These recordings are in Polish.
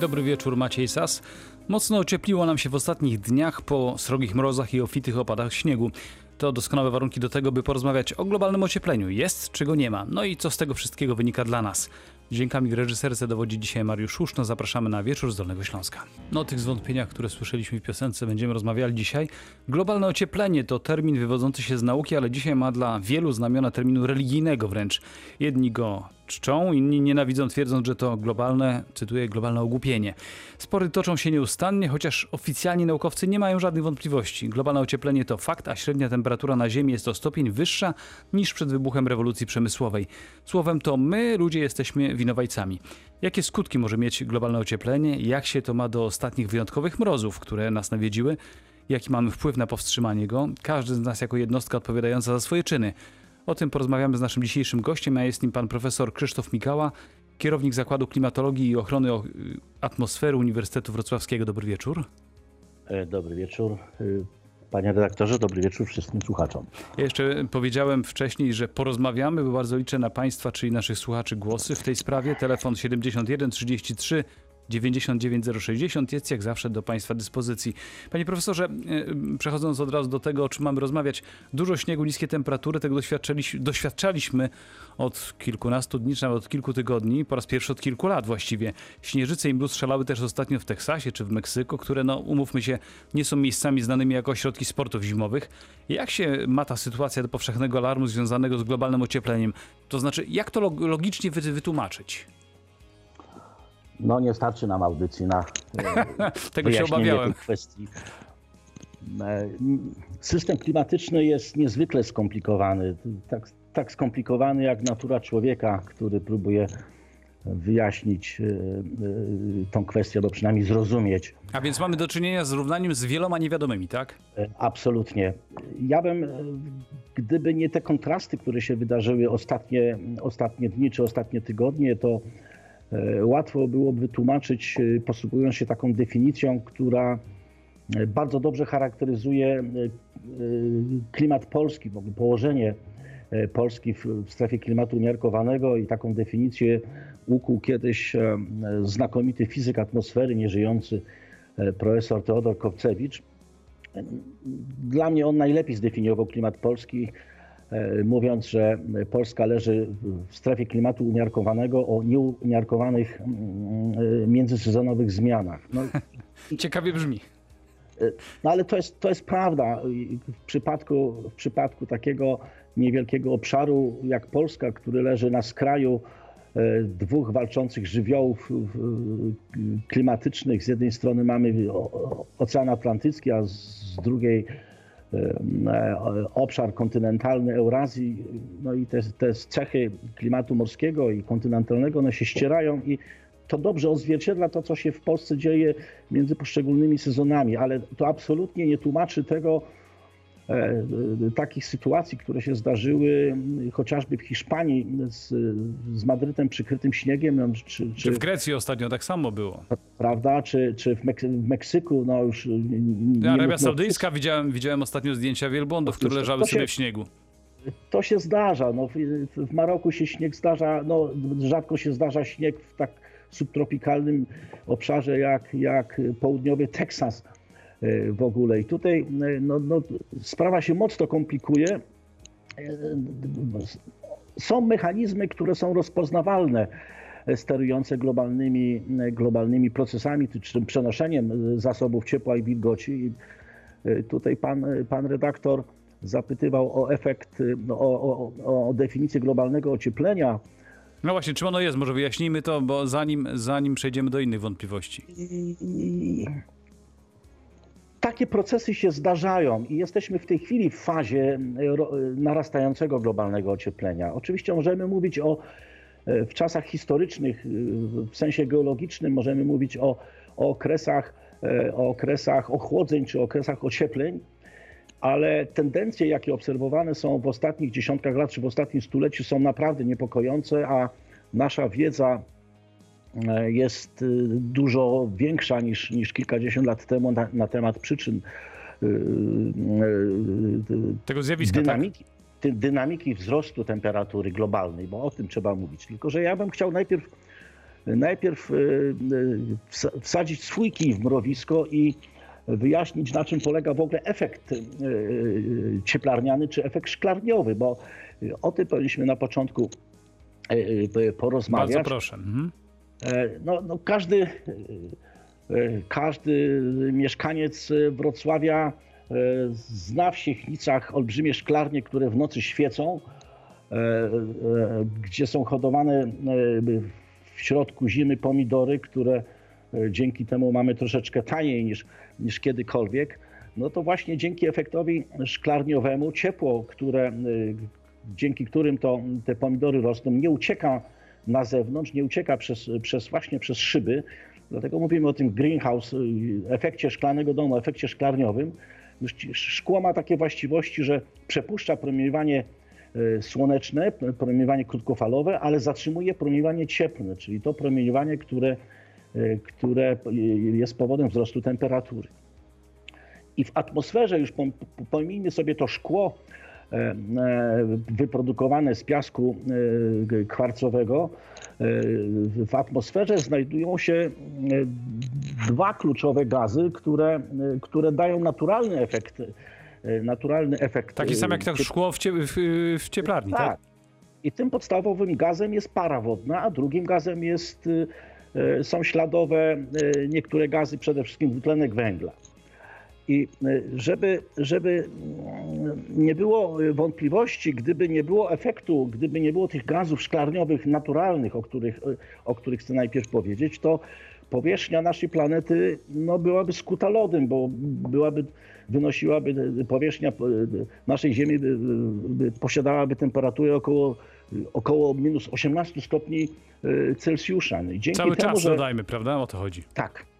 Dobry wieczór, Maciej Sas. Mocno ociepliło nam się w ostatnich dniach po srogich mrozach i ofitych opadach śniegu. To doskonałe warunki do tego, by porozmawiać o globalnym ociepleniu. Jest czy go nie ma? No i co z tego wszystkiego wynika dla nas? Dźwiękami w reżyserce dowodzi dzisiaj Mariusz Szuszno. Zapraszamy na wieczór z Dolnego Śląska. No o tych zwątpieniach, które słyszeliśmy w piosence, będziemy rozmawiali dzisiaj. Globalne ocieplenie to termin wywodzący się z nauki, ale dzisiaj ma dla wielu znamiona terminu religijnego wręcz. Jedni go czczą, inni nienawidzą, twierdząc, że to globalne, cytuję, globalne ogłupienie. Spory toczą się nieustannie, chociaż oficjalni naukowcy nie mają żadnych wątpliwości. Globalne ocieplenie to fakt, a średnia temperatura na Ziemi jest o stopień wyższa niż przed wybuchem rewolucji przemysłowej. Słowem to my, ludzie, jesteśmy winowajcami. Jakie skutki może mieć globalne ocieplenie? Jak się to ma do ostatnich wyjątkowych mrozów, które nas nawiedziły? Jaki mamy wpływ na powstrzymanie go? Każdy z nas jako jednostka odpowiadająca za swoje czyny. O tym porozmawiamy z naszym dzisiejszym gościem, a jest nim pan profesor Krzysztof Mikała, kierownik Zakładu Klimatologii i Ochrony Atmosfery Uniwersytetu Wrocławskiego. Dobry wieczór. E, dobry wieczór. E, panie redaktorze, dobry wieczór wszystkim słuchaczom. Ja jeszcze powiedziałem wcześniej, że porozmawiamy, bo bardzo liczę na Państwa, czyli naszych słuchaczy głosy w tej sprawie. Telefon 71 33 99060 jest jak zawsze do Państwa dyspozycji. Panie profesorze, e, przechodząc od razu do tego, o czym mamy rozmawiać, dużo śniegu, niskie temperatury, tego doświadczaliśmy, doświadczaliśmy od kilkunastu dni, czy nawet od kilku tygodni, po raz pierwszy od kilku lat właściwie. Śnieżyce i mróz strzelały też ostatnio w Teksasie czy w Meksyku, które, no umówmy się, nie są miejscami znanymi jako ośrodki sportów zimowych. Jak się ma ta sytuacja do powszechnego alarmu związanego z globalnym ociepleniem? To znaczy, jak to logicznie wytłumaczyć? No nie starczy nam audycji na Tego się obawiałem. Tych kwestii. E, system klimatyczny jest niezwykle skomplikowany. Tak, tak skomplikowany jak natura człowieka, który próbuje wyjaśnić e, e, tą kwestię, albo przynajmniej zrozumieć. A więc mamy do czynienia z równaniem z wieloma niewiadomymi, tak? Absolutnie. Ja bym, gdyby nie te kontrasty, które się wydarzyły ostatnie, ostatnie dni czy ostatnie tygodnie, to łatwo byłoby wytłumaczyć, e, posługując się taką definicją, która e, bardzo dobrze charakteryzuje klimat polski, położenie Polski w strefie klimatu umiarkowanego i taką definicję ukuł kiedyś znakomity fizyk atmosfery, nieżyjący profesor Teodor Kowcewicz. Dla mnie on najlepiej zdefiniował klimat polski E, mówiąc, że Polska leży w strefie klimatu umiarkowanego o nieumiarkowanych mm, e, międzysezonowych zmianach. No, Ciekawie brzmi. E, no ale to jest, to jest prawda. W przypadku, w przypadku takiego niewielkiego obszaru jak Polska, który leży na skraju dwóch walczących żywiołów klimatycznych. Z jednej strony mamy Ocean Atlantycki, a z drugiej E, obszar kontynentalny Eurazji, no i te, te cechy klimatu morskiego i kontynentalnego, one się ścierają i to dobrze odzwierciedla to, co się w Polsce dzieje między poszczególnymi sezonami, ale to absolutnie nie tłumaczy tego, E, takich sytuacji, które się zdarzyły chociażby w Hiszpanii z, z Madrytem przykrytym śniegiem. No, czy, czy, w Grecji ostatnio tak samo było. Prawda? Czy, czy w, Meksyku, w Meksyku, no już... Nie Arabia Saudyjska, widziałem, widziałem ostatnio zdjęcia wielbłądów, które leżały sobie w śniegu. To się zdarza. No, w, Maroku się śnieg zdarza, no, rzadko się zdarza śnieg w tak subtropikalnym obszarze jak, jak południowy Teksas E, w ogóle. I tutaj e, no, no, sprawa się mocno komplikuje. E, są mechanizmy, które są rozpoznawalne, sterujące globalnymi, globalnymi procesami, czy tym przenoszeniem zasobów ciepła i wilgoci. I tutaj pan, pan redaktor zapytywał o efekt, no, o, o, o definicję globalnego ocieplenia. No właśnie, czym ono jest? Może wyjaśnijmy to, bo zanim, zanim przejdziemy do innych wątpliwości takie procesy się zdarzają i jesteśmy w tej chwili w fazie narastającego globalnego ocieplenia. Oczywiście możemy mówić o e, w czasach historycznych, e, w sensie geologicznym, możemy mówić o, o okresach, e, o okresach ochłodzeń czy okresach ociepleń, ale tendencje, jakie obserwowane są w ostatnich dziesiątkach lat czy w ostatnim stuleciu, są naprawdę niepokojące, a nasza wiedza E, jest y, dużo większa niż, niż kilkadziesiąt lat temu na, na temat przyczyn y, y, tego zjawiska. Tak? Dynamiki, dynamiki wzrostu temperatury globalnej, bo o tym trzeba mówić. Tylko, że ja bym chciał najpierw najpierw wsa- wsadzić swój kij w mrowisko i wyjaśnić, na czym polega w ogóle efekt cieplarniany czy efekt szklarniowy, bo o tym powinniśmy na początku porozmawiać. Bardzo proszę. Mhm. E, No, no każdy, e, e, każdy mieszkaniec Wrocławia zna w Siechnicach olbrzymie szklarnie, które w nocy świecą, gdzie są hodowane w środku zimy pomidory, które dzięki temu mamy troszeczkę taniej niż, niż kiedykolwiek. No to właśnie dzięki efektowi szklarniowemu ciepło, które, dzięki którym to te pomidory rosną, nie ucieka na zewnątrz, nie ucieka przez, przez właśnie przez szyby. Dlatego mówimy o tym greenhouse, y, efekcie szklanego domu, efekcie szklarniowym. Szkło ma takie właściwości, że przepuszcza promieniowanie y, słoneczne, promieniowanie krótkofalowe, ale zatrzymuje promieniowanie cieplne, czyli to promieniowanie, które, y, które jest powodem wzrostu temperatury. I w atmosferze, już pom- pomijmy sobie to szkło wyprodukowane z piasku e, kwarcowego, e, w atmosferze znajdują się e, dwa kluczowe gazy, które, e, które dają naturalny efekt. e, Naturalny efekt. Taki sam jak e, ciep- szkło w, cie, w, w cieplarni, tak? tak. I tym podstawowym gazem jest para wodna, a drugim gazem jest, są śladowe niektóre gazy, przede wszystkim dwutlenek węgla. I y, żeby, żeby mm, nie było wątpliwości, gdyby nie było efektu, gdyby nie było tych gazów szklarniowych naturalnych, o których, y, o których chcę najpierw powiedzieć, to powierzchnia naszej planety no, byłaby skuta lodem, bo byłaby, wynosiłaby powierzchnia y, naszej Ziemi, by, by posiadałaby temperaturę około, około minus 18 stopni Celsjusza. Dzięki Cały temu, czas że... dodajmy, prawda? O to chodzi. Tak.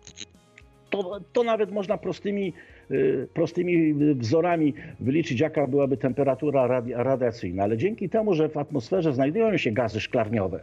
To, to nawet można prostymi, y, prostymi wzorami wyliczyć, jaka byłaby temperatura radi- radiacyjna, ale dzięki temu, że w atmosferze znajdują się gazy szklarniowe,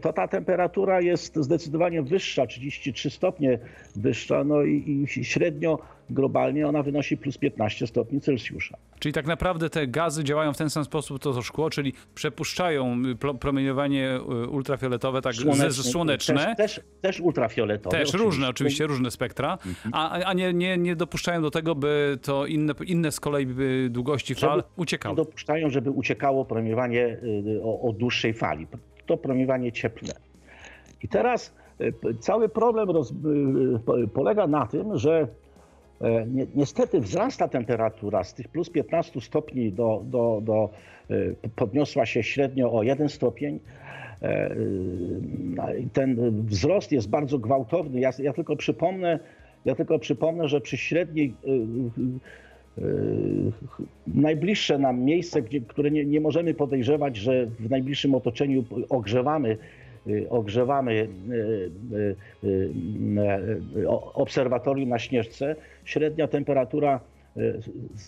to ta temperatura jest zdecydowanie wyższa, 33 stopnie wyższa, no i, i średnio globalnie ona wynosi plus 15 stopni Celsjusza. Czyli tak naprawdę te gazy działają w ten sam sposób, to to szkło, czyli przepuszczają y, promieniowanie y, ultrafioletowe, tak ze słoneczne. Też, też, też ultrafioletowe. Też różne, oczywiście, różne spektra, a, a nie, nie, nie dopuszczają do tego, by to inne, inne z kolei długości fal Żeby- uciekały. dopuszczają, żeby uciekało promieniowanie y, o, o dłuższej fali. To promieniowanie cieplne. I teraz p- cały problem roz, po- polega na tym, że e, ni- niestety wzrasta temperatura z tych plus 15 stopni do, do, do podniosła się średnio o 1 stopień. E, Ten wzrost jest bardzo gwałtowny. Ja, ja tylko przypomnę, ja tylko przypomnę, że przy średniej najbliższe nam miejsce, gdzie, które nie, nie możemy podejrzewać, że w najbliższym otoczeniu ogrzewamy, y, ogrzewamy y, y, y, y, obserwatorium na Śnieżce, średnia temperatura y,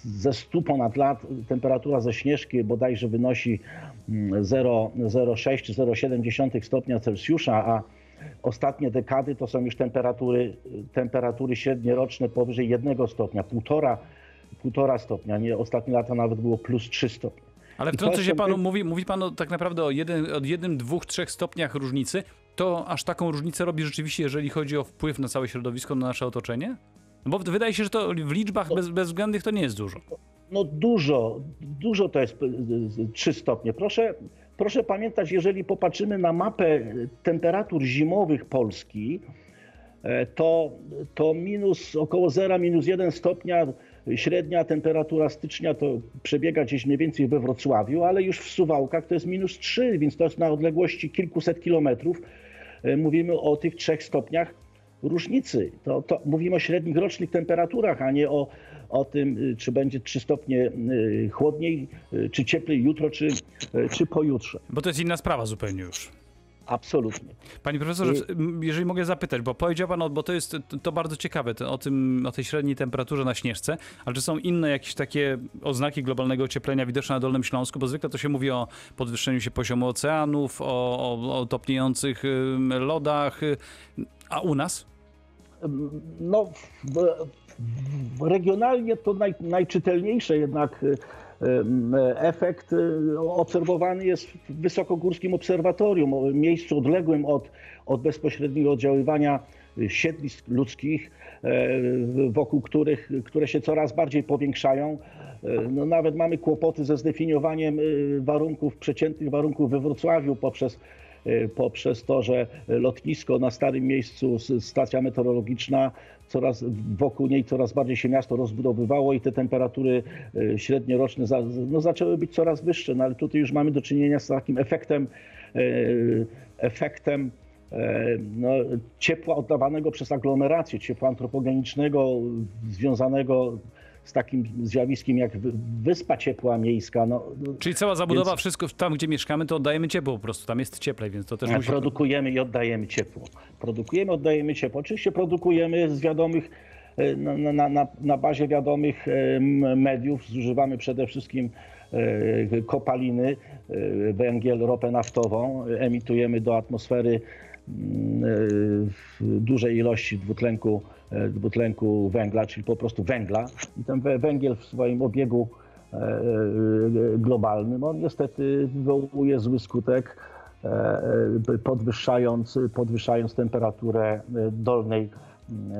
ze 100 ponad lat, temperatura ze Śnieżki bodajże wynosi mm, 0 0,6 czy 0,7 stopnia Celsjusza, a ostatnie dekady to są już temperatury, temperatury średnioroczne powyżej 1 stopnia, półtora, półtora stopnia. Nie, ostatnie lata nawet było plus 3 stopnie. Ale wtrącę się panu, mówi, mówi pan o, tak naprawdę o jeden, od jednym, dwóch, trzech stopniach różnicy. To aż taką różnicę robi rzeczywiście, jeżeli chodzi o wpływ na całe środowisko, na nasze otoczenie? No bo wydaje się, że to w liczbach bez, bezwzględnych to nie jest dużo. No dużo, dużo to jest y, y, 3 stopnie. Proszę, proszę pamiętać, jeżeli popatrzymy na mapę temperatur zimowych Polski, e, to, to minus około 0, minus 1 stopnia średnia temperatura stycznia to przebiega gdzieś mniej więcej we Wrocławiu, ale już w Suwałkach to jest minus 3, więc to jest na odległości kilkuset kilometrów. E, Mówimy o tych 3 stopniach różnicy. To, to mówimy o średnich rocznych temperaturach, a nie o, o tym, y, czy będzie 3 stopnie y, chłodniej, y, czy cieplej jutro, czy, czy pojutrze. Bo to jest inna sprawa zupełnie już. Absolutnie. Panie profesorze, jeżeli mogę zapytać, bo powiedział pan, bo to jest to, bardzo ciekawe, to, o, tym, o tej średniej temperaturze na Śnieżce, ale czy są inne jakieś takie oznaki globalnego ocieplenia widoczne na Dolnym Śląsku? Bo zwykle to się mówi o podwyższeniu się poziomu oceanów, o, o, o topniejących lodach, a u nas? No, regionalnie to naj, najczytelniejsze jednak y, efekt e, obserwowany jest w Wysokogórskim Obserwatorium, miejscu odległym od, od bezpośredniego oddziaływania siedlisk ludzkich, e, wokół których, które się coraz bardziej powiększają. E, No, nawet mamy kłopoty ze zdefiniowaniem e, warunków, przeciętnych warunków we Wrocławiu poprzez, e, poprzez to, że lotnisko na starym miejscu, stacja meteorologiczna, coraz wokół niej coraz bardziej się miasto rozbudowywało i te temperatury e, średnioroczne za, no, zaczęły być coraz wyższe, no, ale tutaj już mamy do czynienia z takim efektem, e, efektem e, no, ciepła oddawanego przez aglomerację, ciepła antropogenicznego związanego takim zjawiskiem jak wy- wyspa ciepła miejska. No, no, Czyli cała zabudowa, Więc- wszystko tam, gdzie mieszkamy, to oddajemy ciepło po prostu. Tam jest cieplej, więc to też musi... Produkujemy i oddajemy ciepło. Produkujemy, oddajemy ciepło. Oczywiście produkujemy z wiadomych, e, na, na, na, bazie wiadomych e, mediów. Zużywamy przede wszystkim e, kopaliny, węgiel, ropę naftową. Emitujemy do atmosfery dużej ilości dwutlenku, e, dwutlenku węgla, czyli po prostu węgla. I ten wę- węgiel w swoim obiegu e, e, globalnym, on niestety wywołuje zły skutek, e, podwyższając, podwyższając temperaturę dolnej,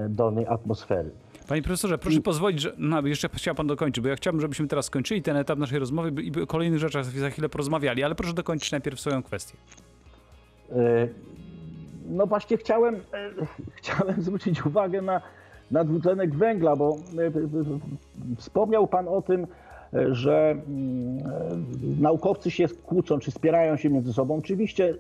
dolnej atmosfery. Panie profesorze, proszę pozwolić, że no, jeszcze chciał pan dokończyć, bo ja chciałbym, żebyśmy teraz skończyli ten etap naszej rozmowy i o kolejnych rzeczach za chwilę porozmawiali, ale proszę dokończyć najpierw swoją kwestię. No właśnie chciałem, e, chciałem zwrócić uwagę na, na dwutlenek węgla, bo e, wspomniał Pan o tym, e, że mm, naukowcy się kłócą, czy spierają się między sobą. Oczywiście.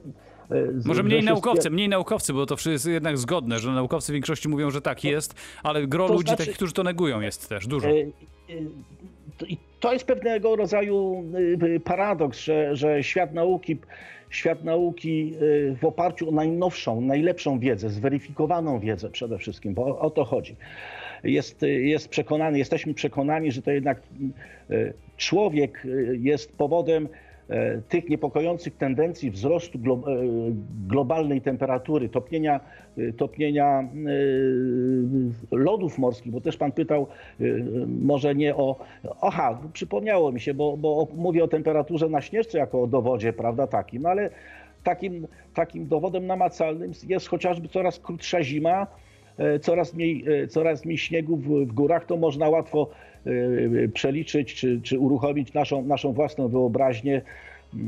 Z- Może że mniej naukowcy, mniej naukowcy, bo to wszystko jest jednak zgodne, że naukowcy w większości mówią, że tak jest, ale gro to ludzi znaczy- takich, którzy to negują jest też dużo. E, e, to- I to jest pewnego rodzaju e, paradoks, że, że świat nauki, świat nauki w oparciu o najnowszą, najlepszą wiedzę, zweryfikowaną wiedzę przede wszystkim, bo o, to chodzi. Jest, jest przekonany, jesteśmy przekonani, że to jednak człowiek jest powodem tych niepokojących tendencji wzrostu e, globalnej temperatury, topnienia, e, topnienia e, lodów morskich, bo też pan pytał e, może nie o... Aha, przypomniało mi się, bo, bo mówię o temperaturze na śnieżce jako o dowodzie, prawda, takim, no ale takim, takim dowodem namacalnym jest chociażby coraz krótsza zima, e, coraz mniej, e, coraz mniej śniegu w, w górach, to można łatwo e, przeliczyć czy, czy uruchomić naszą, naszą własną wyobraźnię,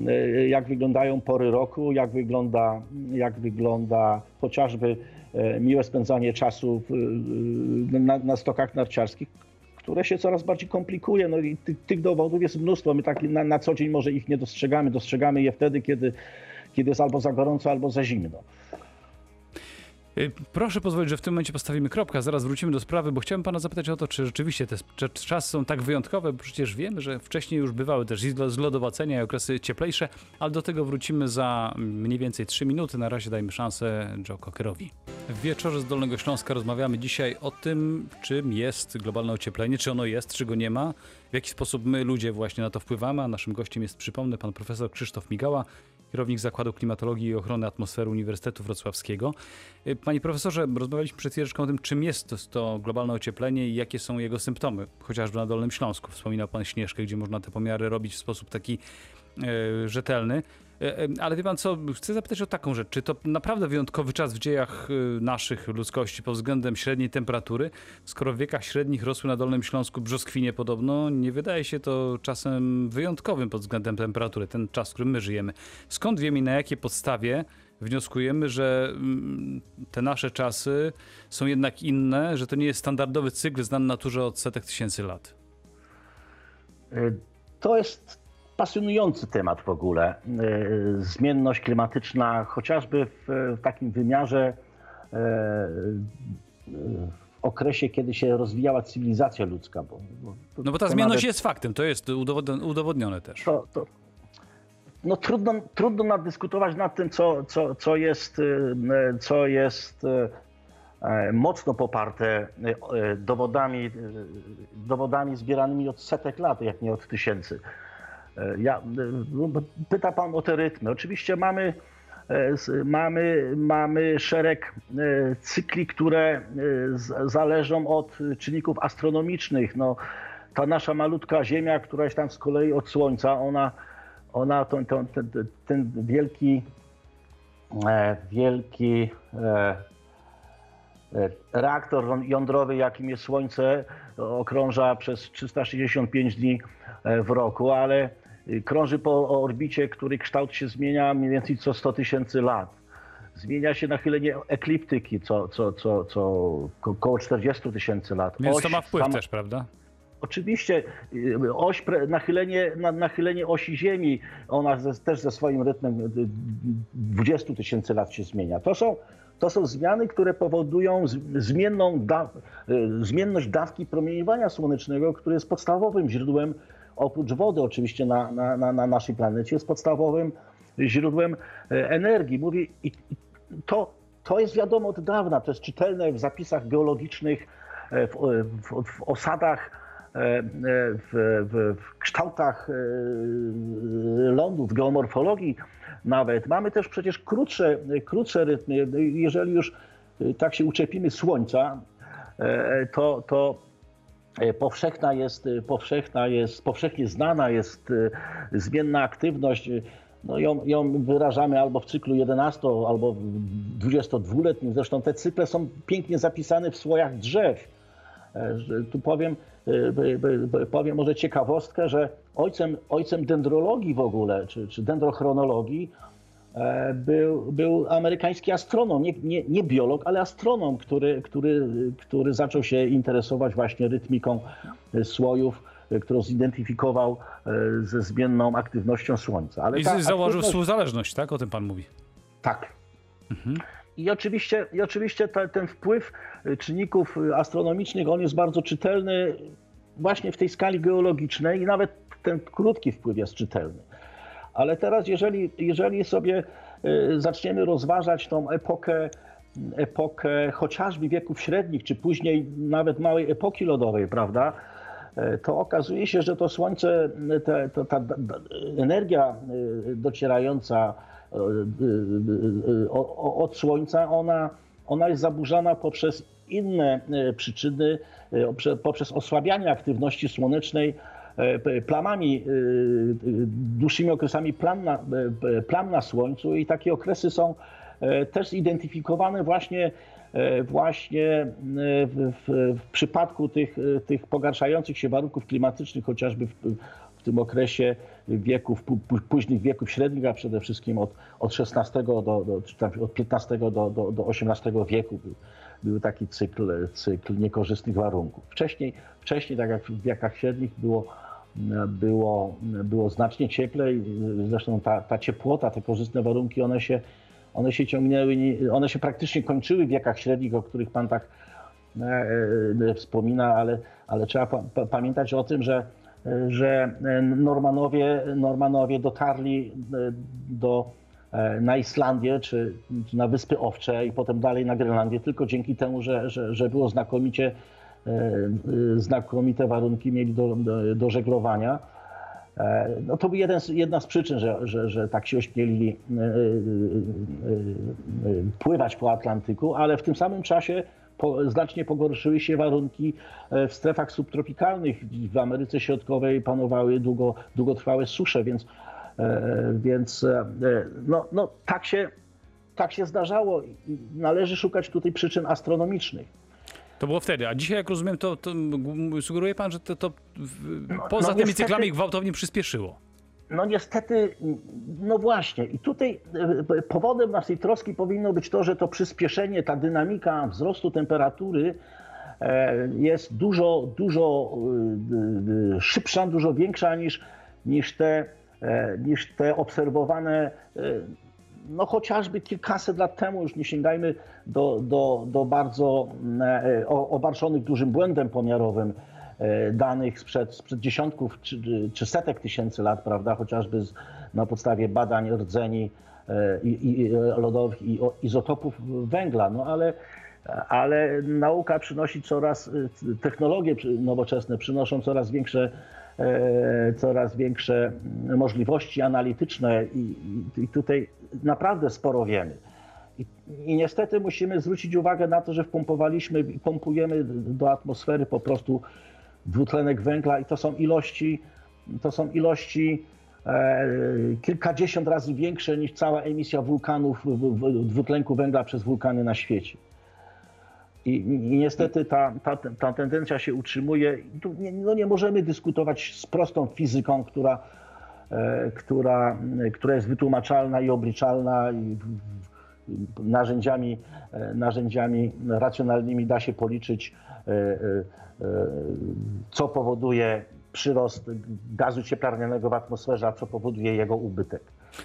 e, jak wyglądają pory roku, jak wygląda, jak wygląda chociażby e, miłe spędzanie czasu e, na, na stokach narciarskich, które się coraz bardziej komplikuje. No i tych, tych dowodów jest mnóstwo. My tak na, na co dzień może ich nie dostrzegamy. Dostrzegamy je wtedy, kiedy, kiedy jest albo za gorąco, albo za zimno. Y, Proszę pozwolić, że w tym momencie postawimy kropkę, zaraz wrócimy do sprawy, bo chciałem pana zapytać o to, czy rzeczywiście te czasy są tak wyjątkowe, bo przecież wiemy, że wcześniej już bywały też zlodowacenia i okresy cieplejsze, ale do tego wrócimy za mniej więcej 3 minuty. Na razie dajmy szansę Joe Cockerowi. W wieczorze z Dolnego Śląska rozmawiamy dzisiaj o tym, czym jest globalne ocieplenie, czy ono jest, czy go nie ma, w jaki sposób my ludzie właśnie na to wpływamy, a naszym gościem jest, przypomnę, pan profesor Krzysztof Migała, kierownik Zakładu Klimatologii i Ochrony Atmosfery Uniwersytetu Wrocławskiego. Y, Panie profesorze, rozmawialiśmy przed chwileczką o tym, czym jest to, to globalne ocieplenie i jakie są jego symptomy, chociażby na Dolnym Śląsku. Wspominał pan Śnieżkę, gdzie można te pomiary robić w sposób taki e, rzetelny. E, Ale wie pan co, chcę zapytać o taką rzecz. Czy to naprawdę wyjątkowy czas w dziejach e, naszych ludzkości pod względem średniej temperatury? Skoro w wiekach średnich rosły na Dolnym Śląsku brzoskwinie podobno, nie wydaje się to czasem wyjątkowym pod względem temperatury, ten czas, w którym my żyjemy. Skąd wiemy i na jakiej podstawie wnioskujemy, że mm, te nasze czasy są jednak inne, że to nie jest standardowy cykl znany naturze od setek tysięcy lat? E, To jest pasjonujący temat w ogóle. E, Zmienność klimatyczna, chociażby w, takim wymiarze, e, w okresie, kiedy się rozwijała cywilizacja ludzka. Bo, bo No bo ta zmienność nawet- jest faktem, to jest udowodnione, też. to, to, no trudno, trudno naddyskutować nad tym, co, co, co jest, e, co jest e, e, mocno poparte dowodami, dowodami zbieranymi od setek lat, jak nie od tysięcy. Ja, no, pyta Pan o te rytmy. Oczywiście mamy, e, mamy, mamy szereg e, cykli, które e, zależą od czynników astronomicznych. No, ta nasza malutka Ziemia, która jest tam z kolei od Słońca, ona, ona ten, ten, ten, wielki, wielki reaktor jądrowy, jakim jest Słońce, okrąża przez 365 dni w roku, ale krąży po orbicie, który kształt się zmienia mniej więcej co 100 tysięcy lat. Zmienia się nachylenie ekliptyki co, co, co, co ko- około 40 tysięcy lat. Więc Oś to ma wpływ sama- też, prawda? Oczywiście y, oś, nachylenie, na, nachylenie osi Ziemi, ona też ze swoim rytmem y, y, 20 tysięcy lat się zmienia. To są, to są zmiany, które powodują zmienną da, y, zmienność dawki promieniowania słonecznego, które jest podstawowym źródłem, oprócz wody oczywiście na, na, na, na naszej planecie, jest podstawowym źródłem y, energii. Mówię, i, to, to jest wiadomo od dawna, to jest czytelne w zapisach geologicznych, e, w, w, w osadach, e, e, w, w, w kształtach e, lądu, w geomorfologii nawet. Mamy też przecież krótsze, krótsze rytmy. Jeżeli już e, tak się uczepimy Słońca, e, to, to e, powszechna jest, e, powszechna jest, powszechnie znana jest e, zmienna aktywność. e, No ją, ją wyrażamy albo w cyklu 11, albo w 22-letnim. Zresztą te cykle są pięknie zapisane w słojach drzew. E, Tu powiem, e, powiem może ciekawostkę, że ojcem, ojcem dendrologii w ogóle, czy, czy dendrochronologii, e, był, był amerykański astronom, nie, nie, nie biolog, ale astronom, który, który, który zaczął się interesować właśnie rytmiką e, słojów, e, którą zidentyfikował e, ze zmienną aktywnością Słońca. Ale I ta założył aktywność- współzależność, tak? O tym pan mówi. tak. I oczywiście, i oczywiście te, ten wpływ y, czynników astronomicznych, on jest bardzo czytelny właśnie w tej skali geologicznej i nawet ten krótki wpływ jest czytelny. Ale teraz, jeżeli, jeżeli sobie y, zaczniemy rozważać tą epokę, epokę chociażby wieków średnich, czy później nawet małej epoki lodowej, prawda? E, To okazuje się, że to Słońce, to, ta da- da- energia docierająca od Słońca, ona, ona jest zaburzana poprzez inne przyczyny, oprze- poprzez osłabianie aktywności słonecznej e, plamami, y, y, dłuższymi okresami plam na, e, plam na Słońcu i takie okresy są e, też zidentyfikowane właśnie, e, właśnie e, w, w, w przypadku tych, e, tych pogarszających się warunków klimatycznych, chociażby w, w tym okresie wieków, późnych wieków średnich, a przede wszystkim od, od XVI do, do, czy tam od XV do, do, do XVIII wieku był, był taki cykl, cykl niekorzystnych warunków. Wcześniej, wcześniej, tak jak w wiekach średnich, było, było, było znacznie cieplej. Zresztą ta, ta ciepłota, te korzystne warunki, one się, one się ciągnęły, one się praktycznie kończyły w wiekach średnich, o których Pan tak e, e, wspomina, ale, ale trzeba pa, pa, pamiętać o tym, że, że Normanowie, Normanowie dotarli e, do, na Islandię czy, czy na Wyspy Owcze i potem dalej na Grenlandię tylko dzięki temu, że, że, że było znakomicie, znakomite warunki mieli do, do, do żeglowania. E, No to był jeden z, jedna z przyczyn, że, że, że tak się ośmielili e, e, e, e, pływać po Atlantyku, ale w tym samym czasie po, znacznie pogorszyły się warunki e, w strefach subtropikalnych. W Ameryce Środkowej panowały długo, długotrwałe susze, więc, e, więc e, no, no, tak, się, tak się zdarzało. Należy szukać tutaj przyczyn astronomicznych. To było wtedy, a dzisiaj, jak rozumiem, to, to sugeruje pan, że to, to w, poza no tymi niestety- cyklami gwałtownie przyspieszyło. No niestety, no właśnie. I tutaj e, powodem naszej troski powinno być to, że to przyspieszenie, ta dynamika wzrostu temperatury e, jest dużo, dużo e, szybsza, dużo większa niż, niż, te, niż te obserwowane no chociażby kilkaset lat temu, już nie sięgajmy do, do, do bardzo e, o- obarczonych dużym błędem pomiarowym e, danych sprzed, sprzed dziesiątków czy, czy setek tysięcy lat, prawda, chociażby z, na podstawie badań rdzeni e, i, i, lodowych i izotopów węgla. No ale, ale nauka przynosi coraz, e, technologie nowoczesne przynoszą coraz większe e, coraz większe możliwości analityczne i, i, i tutaj naprawdę sporo wiemy. I, I niestety musimy zwrócić uwagę na to, że wpompowaliśmy i pompujemy do atmosfery po prostu dwutlenek węgla i to są ilości, to są ilości e, kilkadziesiąt razy większe niż cała emisja wulkanów w- w- dwutlenku węgla przez wulkany na świecie. I, niestety ta, ta, ta tendencja się utrzymuje. Tu nie, no nie możemy dyskutować z prostą fizyką, która, e, która, która jest wytłumaczalna i obliczalna i narzędziami, e, narzędziami racjonalnymi da się policzyć, e, co powoduje przyrost gazu cieplarnianego w atmosferze, a co powoduje jego ubytek.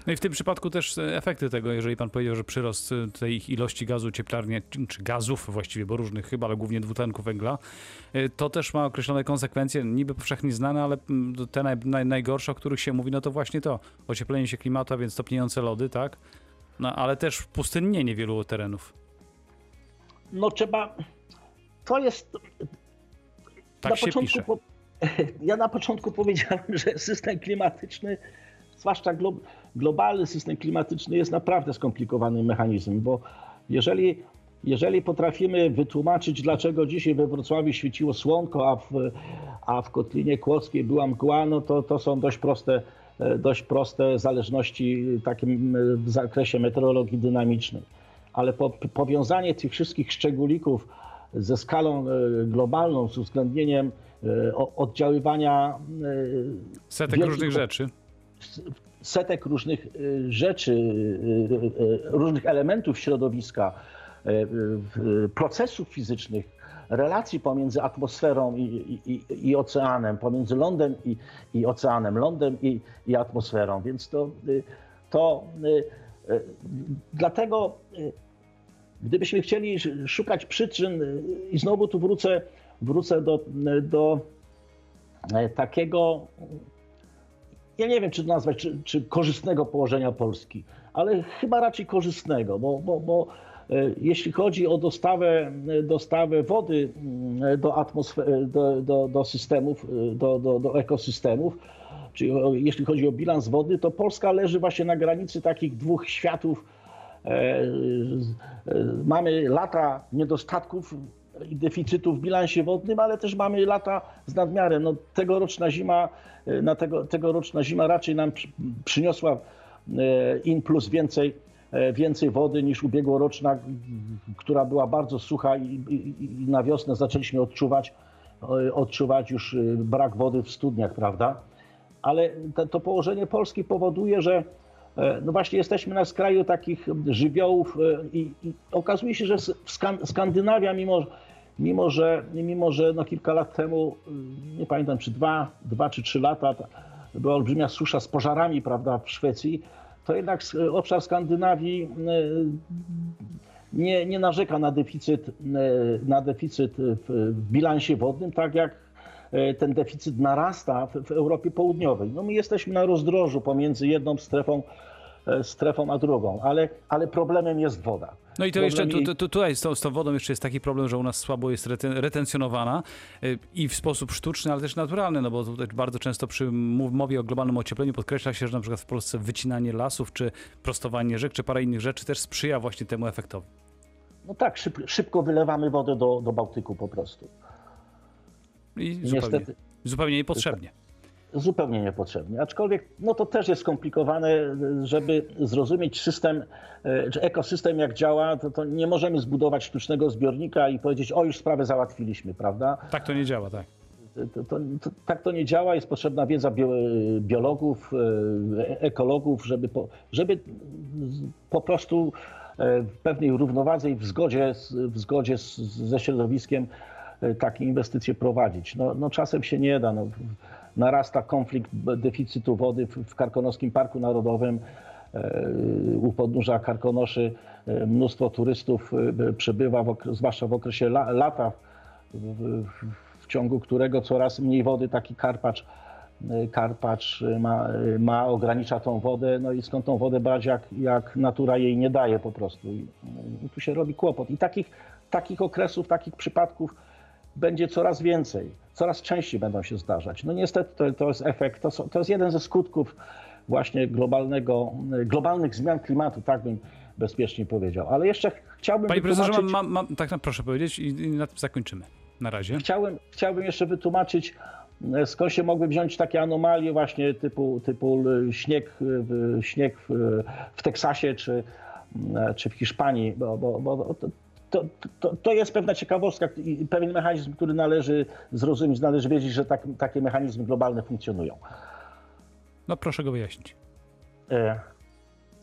No i w tym przypadku też e, efekty tego, jeżeli pan powiedział, że przyrost e, tej ilości gazu cieplarnie, czy- czy gazów właściwie, bo różnych chyba, ale głównie dwutlenku węgla, e, to też ma określone konsekwencje, niby powszechnie znane, ale mm, te naj, naj, najgorsze, o których się mówi, no to właśnie to, ocieplenie się klimatu, a więc topniejące lody, tak? No ale też pustynnienie wielu terenów. No trzeba, to jest Tak na się początku pisze. Po, ja na początku powiedziałem, że system klimatyczny, zwłaszcza glo, globalny system klimatyczny, jest naprawdę skomplikowanym mechanizmem, bo jeżeli, jeżeli potrafimy wytłumaczyć, dlaczego dzisiaj we Wrocławiu świeciło słonko, a w, a w Kotlinie Kłodzkiej była mgła, no to, to są dość proste, e, dość proste zależności takim e, w zakresie meteorologii dynamicznej. Ale po, powiązanie tych wszystkich szczególików ze skalą e, globalną, z uwzględnieniem oddziaływania Setek różnych rzeczy. Setek różnych y, rzeczy, y, y, różnych elementów środowiska, procesów fizycznych, relacji pomiędzy atmosferą i, i, i- oceanem, pomiędzy lądem i, i oceanem, lądem i, i atmosferą. Więc to, to dlatego, gdybyśmy chcieli sz- szukać przyczyn, i znowu tu wrócę, wrócę do, do takiego ja nie wiem, czy nazwać, czy, czy korzystnego położenia Polski, ale chyba raczej korzystnego, bo, bo, bo e, jeśli chodzi o dostawę, e, dostawę wody mm, do, atmosfery, do, do, do systemów, e, do, do, do ekosystemów, czyli jeśli chodzi o bilans wody, to Polska leży właśnie na granicy takich dwóch światów. E, e, Mamy lata niedostatków deficytu w bilansie wodnym, ale też mamy lata z nadmiarem. No, tegoroczna zima, e, na tego, tegoroczna zima raczej nam przy- przyniosła e, in plus więcej, e, więcej wody niż ubiegłoroczna, która była bardzo sucha i, i, i na wiosnę zaczęliśmy odczuwać, odczuwać już brak wody w studniach, prawda? ale to, to położenie Polski powoduje, że no właśnie jesteśmy na skraju takich żywiołów i, i okazuje się, że Skandynawia, mimo, mimo że, mimo, że no kilka lat temu, y, nie pamiętam czy dwa, dwa czy trzy lata, ta- była olbrzymia susza z pożarami prawda, w Szwecji, to jednak s- obszar Skandynawii y, nie, nie narzeka na deficyt, na deficyt w, bilansie wodnym, tak jak ten deficyt narasta w, w Europie Południowej. No my jesteśmy na rozdrożu pomiędzy jedną strefą, strefą a drugą, ale, ale problemem jest woda. No i to jeszcze tu, tu, tu, tutaj z tą, z tą wodą jeszcze jest taki problem, że u nas słabo jest reten, retencjonowana y, i w sposób sztuczny, ale też naturalny, no bo tutaj bardzo często przy mowie o globalnym ociepleniu podkreśla się, że na przykład w Polsce wycinanie lasów, czy prostowanie rzek, czy parę innych rzeczy też sprzyja właśnie temu efektowi. No tak, szyb, szybko wylewamy wodę do, do Bałtyku po prostu. I I zupełnie, niestety zupełnie niepotrzebnie. Zupełnie niepotrzebnie. Aczkolwiek no to też jest skomplikowane, żeby zrozumieć system, e, czy ekosystem jak działa, to, to nie możemy zbudować sztucznego zbiornika i powiedzieć, o już sprawę załatwiliśmy, prawda? Tak to nie działa, tak. To, to, to, tak to nie działa, jest potrzebna wiedza bio, biologów, e, ekologów, żeby po, żeby po prostu e, w pewnej równowadze i w zgodzie, w zgodzie z, ze środowiskiem takie inwestycje prowadzić. No, no czasem się nie da. No, narasta konflikt deficytu wody w, Karkonoskim Parku Narodowym. E, U podnóża Karkonoszy e, mnóstwo turystów e, okre- zwłaszcza w okresie la, lata, w, ciągu którego coraz mniej wody taki karpacz, karpacz ma, ma, ogranicza tą wodę, no i skąd tą wodę brać, jak, jak natura jej nie daje po prostu. I, y, tu się robi kłopot. I takich, takich okresów, takich przypadków będzie coraz więcej, coraz częściej będą się zdarzać. No niestety to, to jest efekt, to, są, to jest jeden ze skutków właśnie globalnego, globalnych zmian klimatu, tak bym bezpiecznie powiedział. Ale jeszcze chciałbym Panie profesorze, wytłumaczyć... mam, mam, mam, tak na proszę powiedzieć i, i na tym zakończymy. na razie. Chciałem, chciałbym jeszcze wytłumaczyć, e, skąd się mogły wziąć takie anomalie właśnie typu, typu e, śnieg, w- śnieg w, w Teksasie czy, e, czy w Hiszpanii, bo, bo, bo to, to, to, jest pewna ciekawostka i pewien mechanizm, który należy zrozumieć, należy wiedzieć, że tak, takie mechanizmy globalne funkcjonują. No proszę go wyjaśnić. E,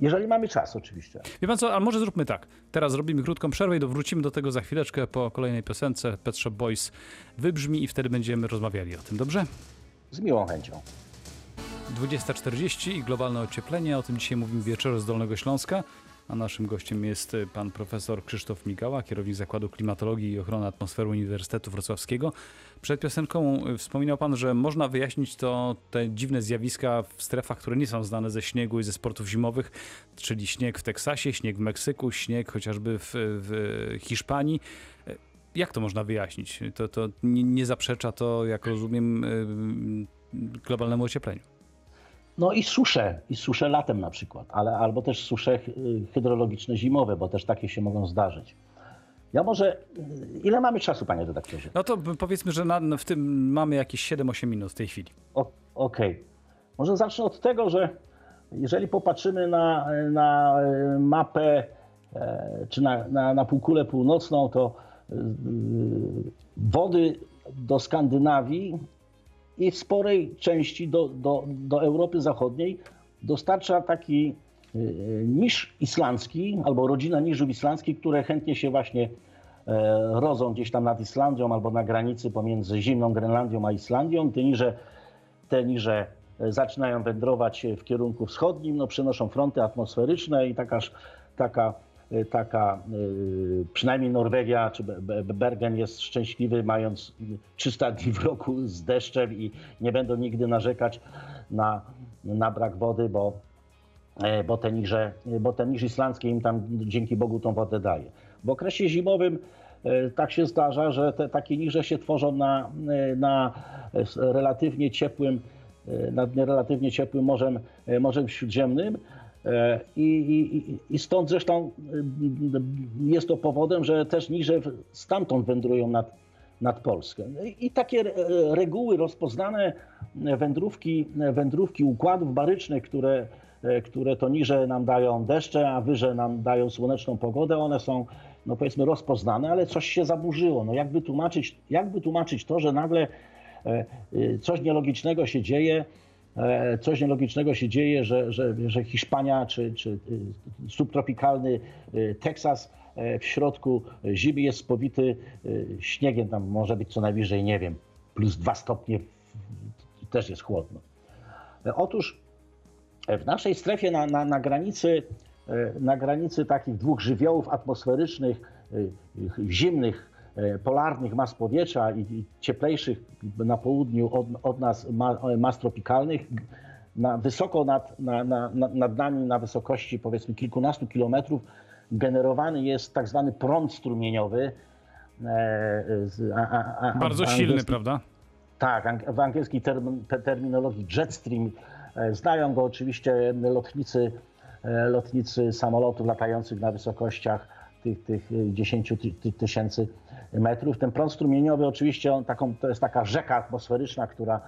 Jeżeli mamy czas oczywiście. Wie pan co, a może zróbmy tak. Teraz zrobimy krótką przerwę i wrócimy do tego za chwileczkę po kolejnej piosence. Pet Shop Boys wybrzmi i wtedy będziemy rozmawiali o tym, dobrze? Z miłą chęcią. 20.40 i globalne ocieplenie. O tym dzisiaj mówimy w wieczorze z Dolnego Śląska. A naszym gościem jest y, pan profesor Krzysztof Migała, kierownik Zakładu Klimatologii i Ochrony Atmosfery Uniwersytetu Wrocławskiego. Przed piosenką y, wspominał pan, że można wyjaśnić to te dziwne zjawiska w strefach, które nie są znane ze śniegu i ze sportów zimowych, czyli śnieg w Teksasie, śnieg w Meksyku, śnieg chociażby w, w Hiszpanii. Y, Jak to można wyjaśnić? To, to nie, nie zaprzecza to, jak rozumiem, globalnemu ociepleniu. No i susze, i susze latem na przykład, ale albo też susze hy- hydrologiczne zimowe, bo też takie się mogą zdarzyć. Ja może, ile mamy czasu, panie redaktorze? No to powiedzmy, że na, w tym mamy jakieś 7-8 minut w tej chwili. Okej. Może zacznę od tego, że jeżeli popatrzymy na, na e, mapę e, czy na, na, na półkulę północną, to e, wody do Skandynawii i w sporej części do, do, do Europy Zachodniej dostarcza taki e, niż islandzki albo rodzina niżów islandzkich, które chętnie się właśnie e, rodzą gdzieś tam nad Islandią albo na granicy pomiędzy zimną Grenlandią a Islandią. Te niże te niże e, zaczynają wędrować w kierunku wschodnim, no, przenoszą fronty atmosferyczne i taka, taka, taka e, przynajmniej Norwegia czy Be- Be- Bergen jest szczęśliwy, mając 300 dni w roku z deszczem i nie będą nigdy narzekać na, na brak wody, bo, e, bo, te niże, bo ten niż islandzki im tam dzięki Bogu tą wodę daje. W okresie zimowym e, tak się zdarza, że te takie niże się tworzą na, e, na relatywnie ciepłym, nad relatywnie ciepłym morzem, morzem śródziemnym. E, I, i, i stąd zresztą e, jest to powodem, że też niże stamtąd wędrują nad, nad Polskę. I takie e, reguły rozpoznane wędrówki, wędrówki układów barycznych, które, e, które to niże nam dają deszcze, a wyże nam dają słoneczną pogodę, one są no powiedzmy rozpoznane, ale coś się zaburzyło. No jak wytłumaczyć, jak wytłumaczyć to, że nagle e, e, coś nielogicznego się dzieje, e, coś nielogicznego się dzieje, że, że, że Hiszpania czy, czy e, subtropikalny e, Teksas e, w środku zimy jest spowity e, śniegiem, tam może być co najwyżej, nie wiem, plus dwa stopnie, też jest chłodno. E, Otóż w naszej strefie na, na, na, granicy, e, na granicy takich dwóch żywiołów atmosferycznych, e, zimnych, e, polarnych mas powietrza i, i cieplejszych na południu od, od nas ma, mas tropikalnych, na, wysoko nad, na, na, na- nad nami, na wysokości powiedzmy kilkunastu kilometrów, generowany jest tak zwany prąd strumieniowy. e, z- a- a- a- Bardzo silny, prawda? tak, w angielskiej term, te- terminologii jetstream. E, Znają go oczywiście lotnicy, e, lotnicy samolotów latających na wysokościach tych, tych e, 10 ty- ty- tysięcy metrów. Ten prąd strumieniowy oczywiście on taką, to jest taka rzeka atmosferyczna, która,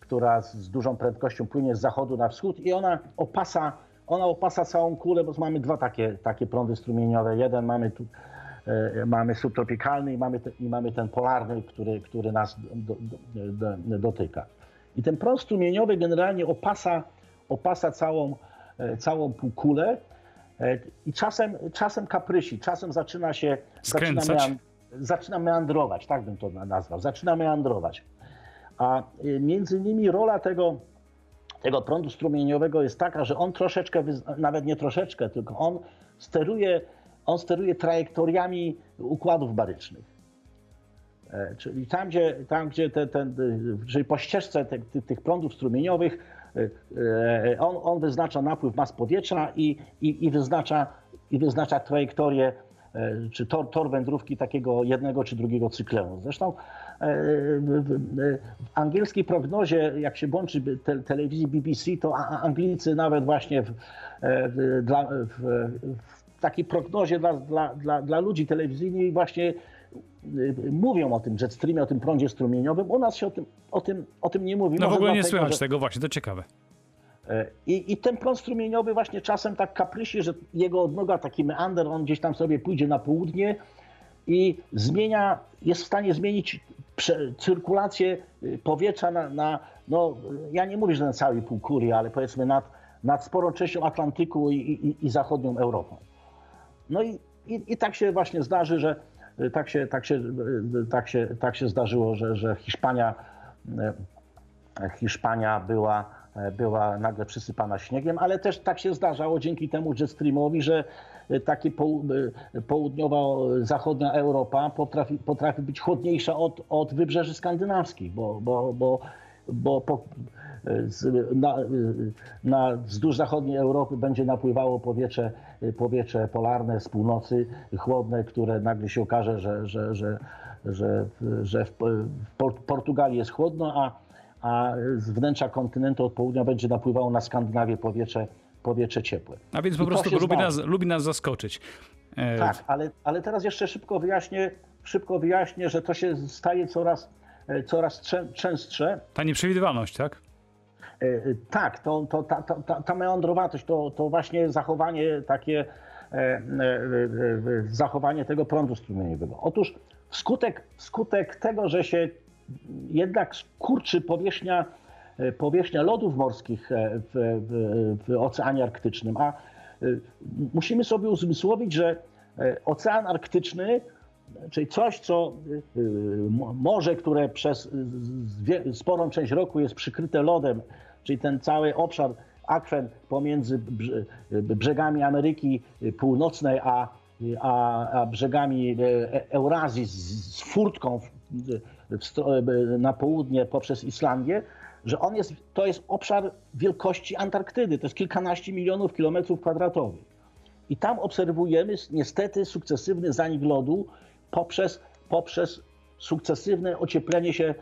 która z, dużą prędkością płynie z zachodu na wschód i ona opasa, ona opasa całą kulę, bo mamy dwa takie, takie prądy strumieniowe. Jeden mamy tu, e, mamy subtropikalny i mamy, te, i mamy ten polarny, który, który nas do, do, do, dotyka. I ten prąd strumieniowy generalnie opasa, opasa całą, e, całą półkulę i czasem, czasem kaprysi, czasem zaczyna się zaczyna, Skręcać? mean, zaczyna meandrować, tak bym to na- nazwał, zaczyna meandrować. A y, między innymi rola tego, tego prądu strumieniowego jest taka, że on troszeczkę, nawet nie troszeczkę, tylko on steruje, on steruje trajektoriami układów barycznych. E, Czyli tam, gdzie, tam, gdzie te, ten, y, czyli po ścieżce te, ty, tych prądów strumieniowych on, on wyznacza napływ mas powietrza i, i, i, wyznacza, i wyznacza trajektorię e, czy tor, tor wędrówki takiego jednego czy drugiego cyklonu. Zresztą e, w, angielskiej prognozie, jak się włączy te, telewizji BBC, to Anglicy nawet właśnie w, e, w, w, w takiej prognozie dla, dla, dla, dla ludzi telewizyjnej właśnie mówią o tym jetstreamie, o tym prądzie strumieniowym. U nas się o tym, o tym, o tym nie mówi. No w ogóle nie słychać że- tego, właśnie, to ciekawe. E, I, I ten prąd strumieniowy właśnie czasem tak kaprysi, że jego odnoga, taki meander, on gdzieś tam sobie pójdzie na południe i zmienia, jest w stanie zmienić cyrkulację y, powietrza na, na, no ja nie mówię, że na całej półkuli, ale powiedzmy nad, nad sporą częścią Atlantyku i, i, i zachodnią Europą. No i, i, tak się właśnie zdarzy, że y, tak się, tak się, tak się, tak się zdarzyło, że, że Hiszpania, y, Hiszpania była, e, była nagle przysypana śniegiem, ale też tak się zdarzało dzięki temu jetstreamowi, że y, takie poł- południowo-zachodnia Europa potrafi, potrafi być chłodniejsza od, od wybrzeży skandynawskich, bo, bo, bo, bo po, z, na, na, wzdłuż zachodniej Europy będzie napływało powietrze, powietrze polarne z północy, chłodne, które nagle się okaże, że, że, że, że, że w, w Por- Portugalii jest chłodno, a, a z wnętrza kontynentu od południa będzie napływało na Skandynawię powietrze, powietrze ciepłe. A więc po I prostu lubi nas, lubi nas zaskoczyć. E, Tak, ale, ale teraz jeszcze szybko wyjaśnię, szybko wyjaśnię, że to się staje coraz, coraz czę- częstsze. Ta nieprzewidywalność, tak? E, e, Tak, to, to, ta, ta, ta, meandrowatość, to, to właśnie zachowanie takie, e, zachowanie tego prądu strumieniowego. Otóż wskutek, wskutek tego, że się jednak skurczy powierzchnia, powierzchnia lodów morskich w, w, w Oceanie Arktycznym, a musimy sobie uzmysłowić, że Ocean Arktyczny czyli coś, co y, y, mo- morze, które przez sporą część roku jest przykryte lodem, czyli ten cały obszar akwen pomiędzy y, brzegami Ameryki Północnej a, a, a brzegami e, Eurazji z, furtką na południe poprzez Islandię, że on jest, to jest obszar wielkości Antarktydy, to jest kilkanaście milionów kilometrów kwadratowych. I tam obserwujemy niestety sukcesywny zanik lodu poprzez, poprzez sukcesywne ocieplenie się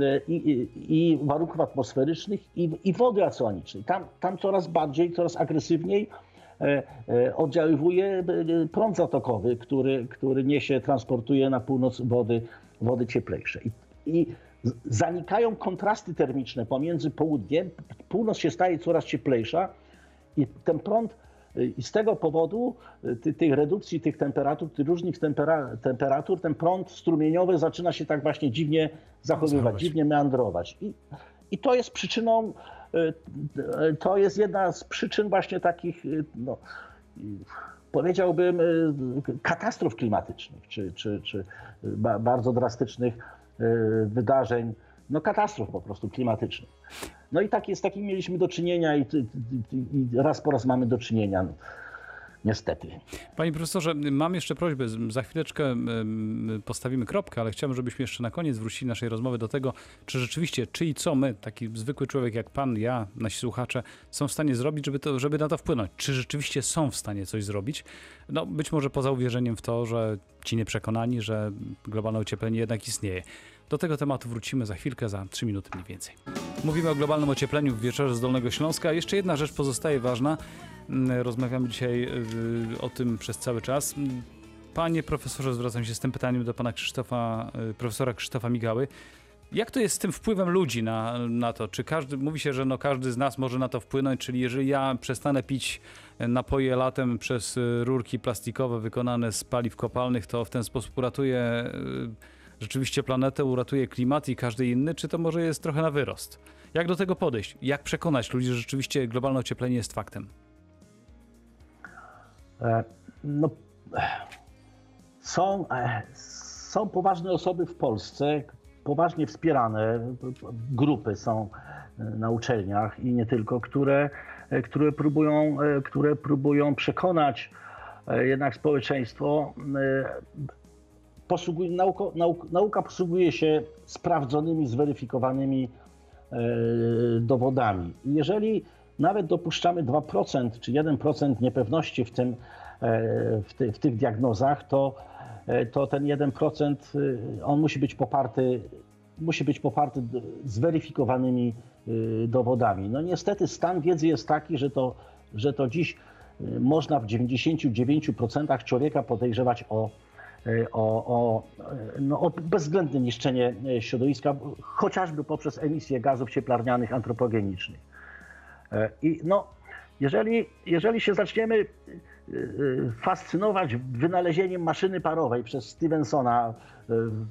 e, i, i, i warunków atmosferycznych i, i wody oceanicznej. Tam, tam coraz bardziej, coraz agresywniej e, e, oddziaływuje e, prąd zatokowy, który, który niesie, transportuje na północ wody, wody cieplejsze. I, zanikają kontrasty termiczne pomiędzy południem, północ się staje coraz cieplejsza, i ten prąd, y, i z tego powodu y, ty, tej redukcji tych temperatur, tych różnych tempera, temperatur, ten prąd strumieniowy zaczyna się tak właśnie dziwnie zachowywać, Zachować. dziwnie meandrować. I, I to jest przyczyną, y, y, to jest jedna z przyczyn właśnie takich, no, powiedziałbym, katastrof klimatycznych, czy, czy, czy ba, bardzo drastycznych wydarzeń, no katastrof po prostu klimatycznych. No i tak, z takim mieliśmy do czynienia i, i, i raz po raz mamy do czynienia. No, niestety. Panie profesorze, mam jeszcze prośbę. Za chwileczkę postawimy kropkę, ale chciałbym, żebyśmy jeszcze na koniec wrócili naszej rozmowy do tego, czy rzeczywiście, czy i co my, taki zwykły człowiek jak pan, ja, nasi słuchacze, są w stanie zrobić, żeby, to, żeby na to wpłynąć. Czy rzeczywiście są w stanie coś zrobić? No, być może poza uwierzeniem w to, że ci nieprzekonani, że globalne ocieplenie jednak istnieje. Do tego tematu wrócimy za chwilkę, za 3 minuty mniej więcej. Mówimy o globalnym ociepleniu w wieczorze z Dolnego Śląska. Jeszcze jedna rzecz pozostaje ważna. Mm, Rozmawiamy dzisiaj y, o tym przez cały czas. Panie profesorze, zwracam się z tym pytaniem do pana Krzysztofa, y, profesora Krzysztofa Migały. Jak to jest z tym wpływem ludzi na, na to? Czy każdy, mówi się, że no każdy z nas może na to wpłynąć, czyli jeżeli ja przestanę pić napoje latem przez y, rurki plastikowe wykonane z paliw kopalnych, to w ten sposób uratuję y, rzeczywiście planetę, uratuje klimat i każdy inny, czy to może jest trochę na wyrost? Jak do tego podejść? Jak przekonać ludzi, że rzeczywiście globalne ocieplenie jest faktem? E, No, są, e, są poważne osoby w Polsce, poważnie wspierane grupy są e, na uczelniach i nie tylko, które, które, próbują, które próbują przekonać jednak społeczeństwo. E, Posługuje, nauko, nauk, nauka posługuje się sprawdzonymi, zweryfikowanymi e, dowodami. Jeżeli nawet dopuszczamy 2% czy 1% niepewności w, tym, e, w, ty, w tych diagnozach, to, e, to ten 1% y, on musi być poparty, musi być poparty zweryfikowanymi y, dowodami. No niestety stan wiedzy jest taki, że to, że to dziś y, można w 99% człowieka podejrzewać o, e, o, o, e, no, o bezwzględne niszczenie e, środowiska, chociażby poprzez emisję gazów cieplarnianych antropogenicznych. E, I no, jeżeli, jeżeli się zaczniemy e, e, fascynować wynalezieniem maszyny parowej przez Stevensona e,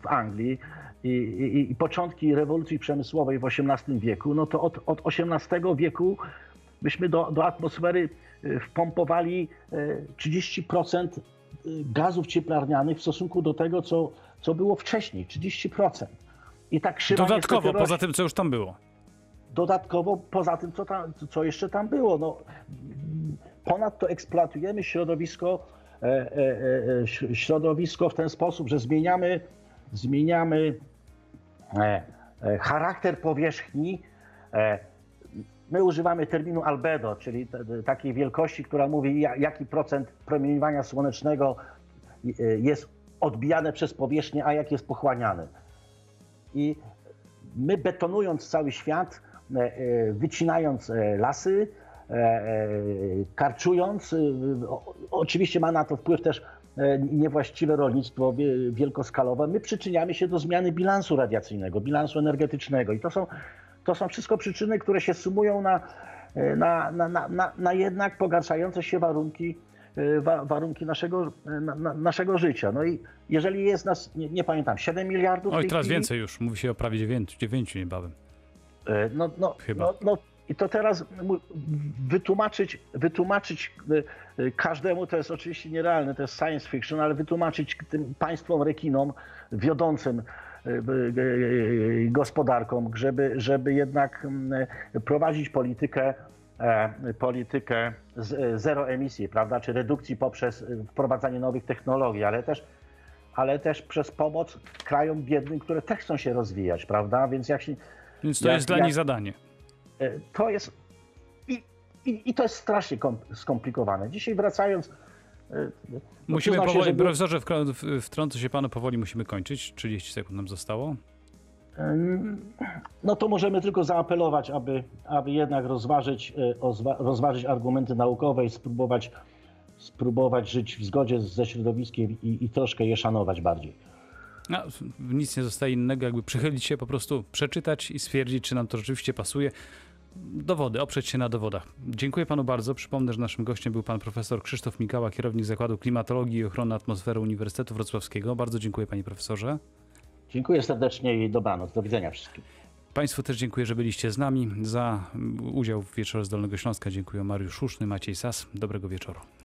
w Anglii i, i, i początki rewolucji przemysłowej w XVIII wieku, no to od, od XVIII wieku myśmy do, do atmosfery e, wpompowali e, 30% gazów cieplarnianych w stosunku do tego, co, co było wcześniej. 30%. I tak krzywa Dodatkowo, rośnie. poza tym, co już tam było. Dodatkowo poza tym, co, tam, co jeszcze tam było. No, ponadto eksploatujemy środowisko, e, e, e, środowisko w ten sposób, że zmieniamy, zmieniamy charakter powierzchni. My używamy terminu albedo, czyli takiej wielkości, która mówi, ja- jaki procent promieniowania słonecznego e, jest odbijane przez powierzchnię, a jak jest pochłaniany. I my betonując cały świat, e, e, wycinając e, lasy, karczując, o- oczywiście ma na to wpływ też niewłaściwe rolnictwo wie- wielkoskalowe, my przyczyniamy się do zmiany bilansu radiacyjnego, bilansu energetycznego i to są, to są wszystko przyczyny, które się sumują na, e, na, na, na, na, na jednak pogarszające się warunki, e, wa, warunki naszego, e, na, na, naszego życia. No i jeżeli jest nas, nie, nie pamiętam, 7 miliardów Oj, teraz chwili, więcej już. Mówi się o prawie 9, 9 niebawem. E, No, no, Chyba. no, no i to teraz wytłumaczyć, wytłumaczyć e, e, każdemu, to jest oczywiście nierealne, to jest science fiction, ale wytłumaczyć tym państwom rekinom wiodącym e, e, e, gospodarkom, żeby, żeby jednak mm, prowadzić politykę, e, politykę e, zero emisji, prawda, czy redukcji poprzez e, wprowadzanie nowych technologii, ale też ale też przez pomoc krajom biednym, które też chcą się rozwijać, prawda? Więc jak się, Więc to Jak- jest dla jak- nich zadanie. To jest. I, i, i to jest strasznie kom, skomplikowane. Dzisiaj wracając. E, Musimy przyznam się, powoli, że profesorze, wtrącę się panu, powoli musimy kończyć. 30 sekund nam zostało. No to możemy tylko zaapelować, aby, aby jednak rozważyć, e, ozwa- rozważyć argumenty naukowe i spróbować, spróbować żyć w zgodzie ze środowiskiem i, i troszkę je szanować bardziej. No, nic nie zostaje innego, jakby przychylić się, po prostu przeczytać i stwierdzić, czy nam to rzeczywiście pasuje. Dowody, oprzeć się na dowodach. Dziękuję panu bardzo. Przypomnę, że naszym gościem był pan profesor Krzysztof Mikała, kierownik Zakładu Klimatologii i Ochrony Atmosfery Uniwersytetu Wrocławskiego. Bardzo dziękuję panie profesorze. Dziękuję serdecznie i dobranoc. Do widzenia wszystkim. Państwu też dziękuję, że byliście z nami. Za udział w Wieczorze z Dolnego Śląska dziękuję Mariusz Szuszny, Maciej Sas. Dobrego wieczoru.